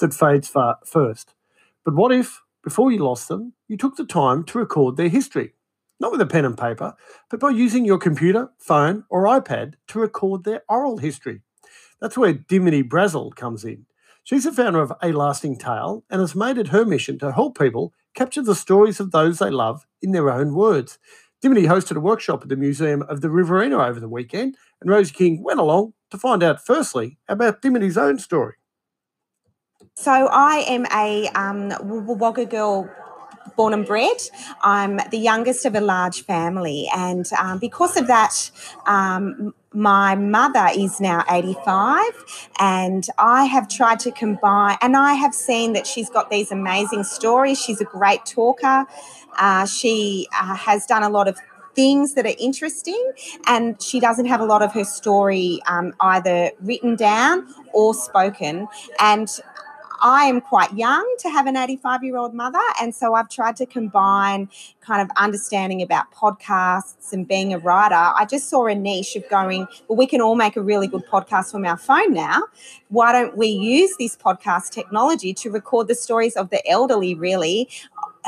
that fades far first. But what if, before you lost them, you took the time to record their history? Not with a pen and paper, but by using your computer, phone, or iPad to record their oral history. That's where Dimity Brazel comes in. She's the founder of A Lasting Tale and has made it her mission to help people capture the stories of those they love in their own words. Dimity hosted a workshop at the Museum of the Riverina over the weekend, and Rosie King went along to find out firstly about Dimity's own story. So I am a um, Wagga girl born and bred. I'm the youngest of a large family, and um, because of that, um, my mother is now 85, and I have tried to combine, and I have seen that she's got these amazing stories. She's a great talker. Uh, she uh, has done a lot of things that are interesting, and she doesn't have a lot of her story um, either written down or spoken. And I am quite young to have an 85 year old mother. And so I've tried to combine kind of understanding about podcasts and being a writer. I just saw a niche of going, well, we can all make a really good podcast from our phone now. Why don't we use this podcast technology to record the stories of the elderly, really,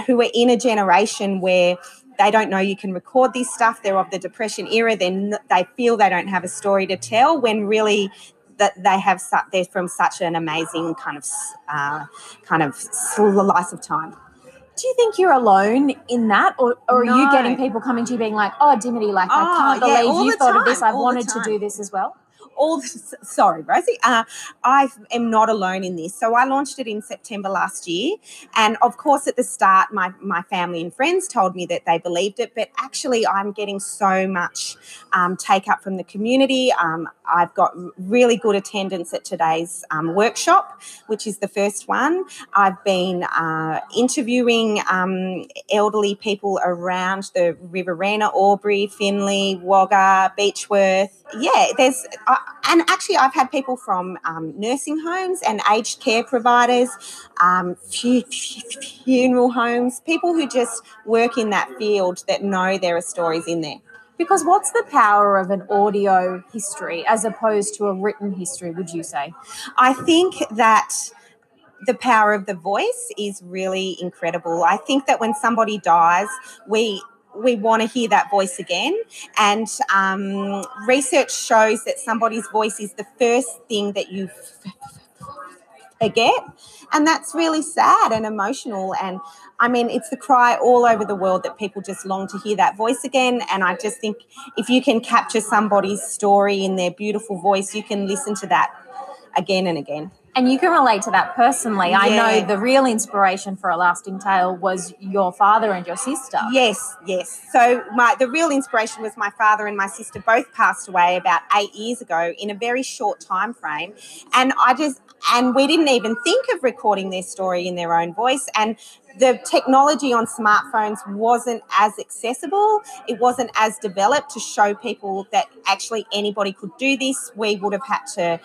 who are in a generation where they don't know you can record this stuff. They're of the depression era. Then they feel they don't have a story to tell when really that they have su- they're from such an amazing kind of uh, kind of slice of time. Do you think you're alone in that, or, or no. are you getting people coming to you being like, "Oh, Dimity, like oh, I can't yeah, believe you thought time, of this. I've wanted to do this as well." All sorry rosie. Uh, i am not alone in this. So i launched it in september last year and of course at the start my, my family and friends told me that they believed it but actually i'm getting so much um, take up from the community. Um, i've got really good attendance at today's um, workshop which is the first one. I've been uh, interviewing um, elderly people around the riverina albury finley wagga beechworth. Yeah, there's, uh, and actually, I've had people from um, nursing homes and aged care providers, um, funeral homes, people who just work in that field that know there are stories in there. Because what's the power of an audio history as opposed to a written history, would you say? I think that the power of the voice is really incredible. I think that when somebody dies, we we want to hear that voice again. And um, research shows that somebody's voice is the first thing that you forget. And that's really sad and emotional. And I mean, it's the cry all over the world that people just long to hear that voice again. And I just think if you can capture somebody's story in their beautiful voice, you can listen to that again and again. And you can relate to that personally. Yeah. I know the real inspiration for A Lasting Tale was your father and your sister. Yes, yes. So my the real inspiration was my father and my sister both passed away about eight years ago in a very short time frame. And I just and we didn't even think of recording their story in their own voice. And the technology on smartphones wasn't as accessible. It wasn't as developed to show people that actually anybody could do this. We would have had to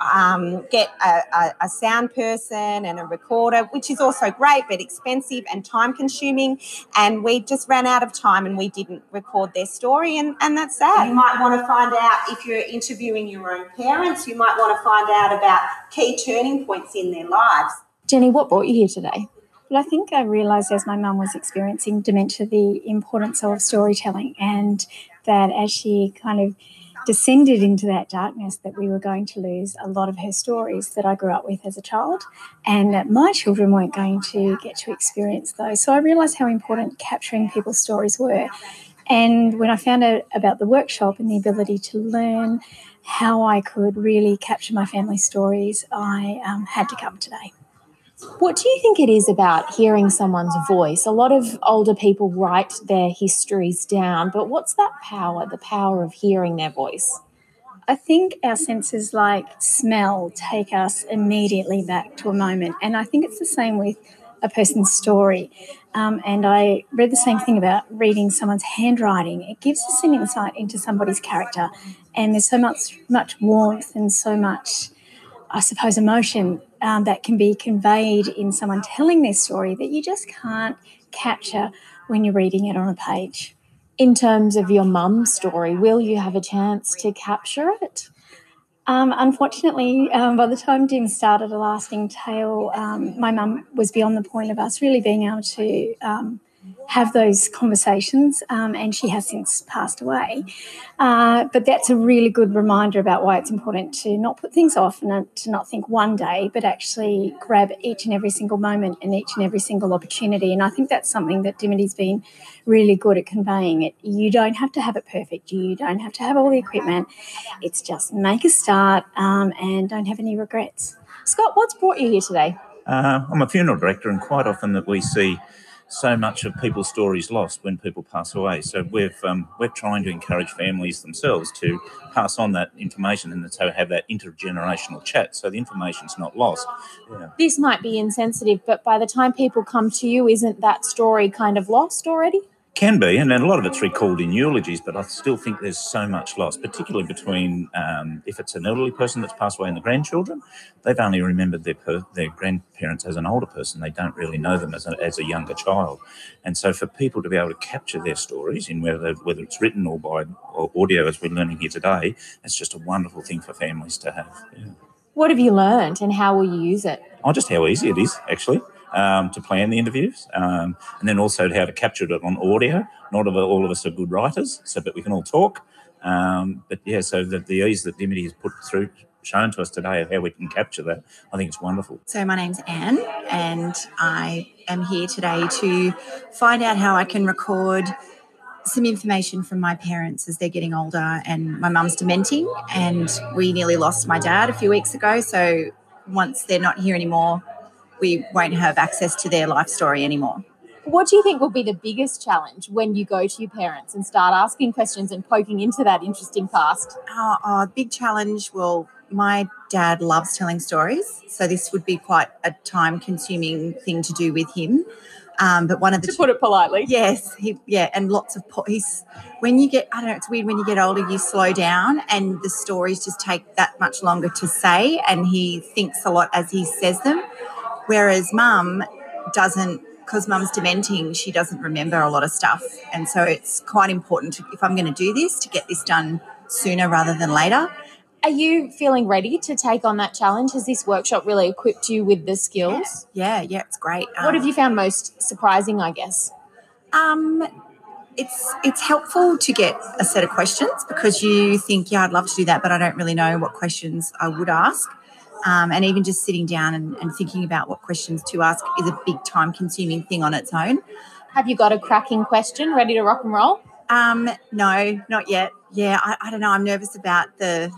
um, get a, a, a, sound person and a recorder, which is also great, but expensive and time consuming. And we just ran out of time and we didn't record their story, and, and that's sad. You might want to find out if you're interviewing your own parents, you might want to find out about key turning points in their lives. Jenny, what brought you here today? Well, I think I realised as my mum was experiencing dementia the importance of storytelling and that as she kind of descended into that darkness that we were going to lose a lot of her stories that I grew up with as a child, and that my children weren't going to get to experience those. So I realised how important capturing people's stories were. And when I found out about the workshop and the ability to learn how I could really capture my family stories, I um, had to come today. What do you think it is about hearing someone's voice? A lot of older people write their histories down, but what's that power, the power of hearing their voice? I think our senses like smell take us immediately back to a moment. And I think it's the same with a person's story. Um, and I read the same thing about reading someone's handwriting. It gives us an insight into somebody's character. And there's so much, much warmth and so much, I suppose, emotion um, that can be conveyed in someone telling their story that you just can't capture when you're reading it on a page. In terms of your mum's story, will you have a chance to capture it? Um, unfortunately, um, by the time Dim started A Lasting Tale, um, my mum was beyond the point of us really being able to um, have those conversations, um, and she has since passed away. Uh, but that's a really good reminder about why it's important to not put things off and to not think one day, but actually grab each and every single moment and each and every single opportunity. And I think that's something that Dimity's been really good at conveying. It you don't have to have it perfect. You don't have to have all the equipment. It's just make a start um, and don't have any regrets. Scott, what's brought you here today? Uh, I'm a funeral director, and quite often that we see so much of people's stories lost when people pass away. So we've um, we're trying to encourage families themselves to pass on that information and so have that intergenerational chat, so the information's not lost. Yeah. This might be insensitive, but by the time people come to you, isn't that story kind of lost already? Can be, and, a lot of it's recalled in eulogies, but I still think there's so much lost, particularly between um, if it's an elderly person that's passed away and the grandchildren, they've only remembered their per, their grandparents as an older person. They don't really know them as a, as a younger child. And so for people to be able to capture their stories in whether whether it's written or by or audio, as we're learning here today, it's just a wonderful thing for families to have. Yeah. What have you learned and how will you use it? Oh, just how easy it is, actually um, to plan the interviews, um, and then also how to capture it on audio. Not all of us are good writers, so that we can all talk. Um, but yeah, so the, the ease that Dimity has put through, shown to us today of how we can capture that, I think it's wonderful. So my name's Anne, and I am here today to find out how I can record some information from my parents as they're getting older and my mum's dementing and we nearly lost my dad a few weeks ago so once they're not here anymore we won't have access to their life story anymore. What do you think will be the biggest challenge when you go to your parents and start asking questions and poking into that interesting past? Oh, oh big challenge. Well, my dad loves telling stories, so this would be quite a time-consuming thing to do with him. Um, but one of the to put it politely, yes, he yeah, and lots of po- he's when you get I don't know, it's weird when you get older, you slow down, and the stories just take that much longer to say, and he thinks a lot as he says them. Whereas mum doesn't, because mum's dementing, she doesn't remember a lot of stuff. And so it's quite important to, if I'm going to do this, to get this done sooner rather than later. Are you feeling ready to take on that challenge? Has this workshop really equipped you with the skills? Yeah, yeah, yeah it's great. Um, what have you found most surprising, I guess? Um, it's it's helpful to get a set of questions because you think, yeah, I'd love to do that, but I don't really know what questions I would ask. Um, and even just sitting down and, and thinking about what questions to ask is a big time consuming thing on its own. Have you got a cracking question ready to rock and roll? Um, no, not yet. Yeah, I, I don't know. I'm nervous about the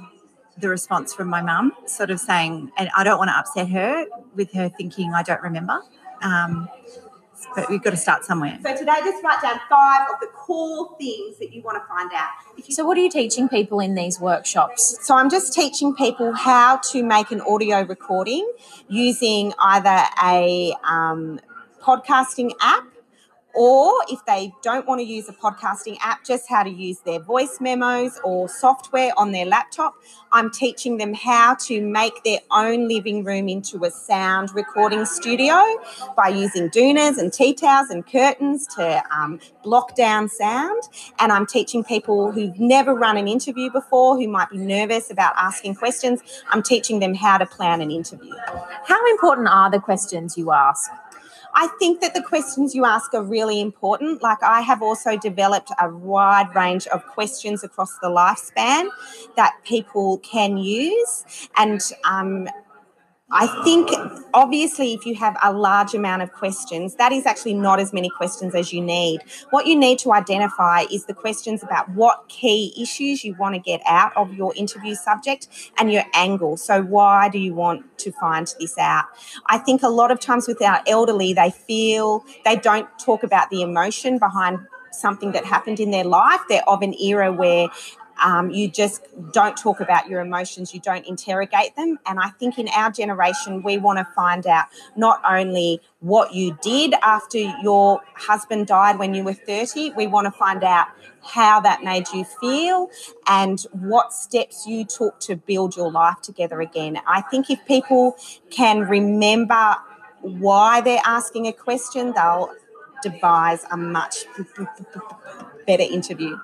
the response from my mum, sort of saying, and I don't want to upset her with her thinking I don't remember. Um, but we've got to start somewhere. So today, just write down five of the core things that you want to find out. so, what are you teaching people in these workshops? So, I'm just teaching people how to make an audio recording using either a um, podcasting app or if they don't want to use a podcasting app, just how to use their voice memos or software on their laptop. I'm teaching them how to make their own living room into a sound recording studio by using doonas and tea towels and curtains to um, block down sound. And I'm teaching people who've never run an interview before, who might be nervous about asking questions, I'm teaching them how to plan an interview. How important are the questions you ask? I think that the questions you ask are really important. Like, I have also developed a wide range of questions across the lifespan that people can use. And um, I think obviously, if you have a large amount of questions, that is actually not as many questions as you need. What you need to identify is the questions about what key issues you want to get out of your interview subject and your angle. So, why do you want to find this out? I think a lot of times with our elderly, they feel they don't talk about the emotion behind something that happened in their life. They're of an era where um, you just don't talk about your emotions, you don't interrogate them. And I think in our generation, we want to find out not only what you did after your husband died when you were 30, we want to find out how that made you feel and what steps you took to build your life together again. I think if people can remember why they're asking a question, they'll devise a much better interview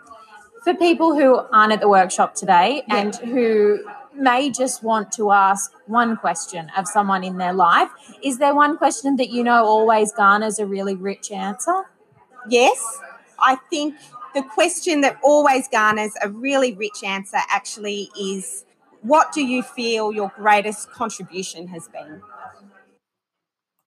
for people who aren't at the workshop today yeah. and who may just want to ask one question of someone in their life. Is there one question that you know always garners a really rich answer? Yes, I think the question that always garners a really rich answer actually is what do you feel your greatest contribution has been?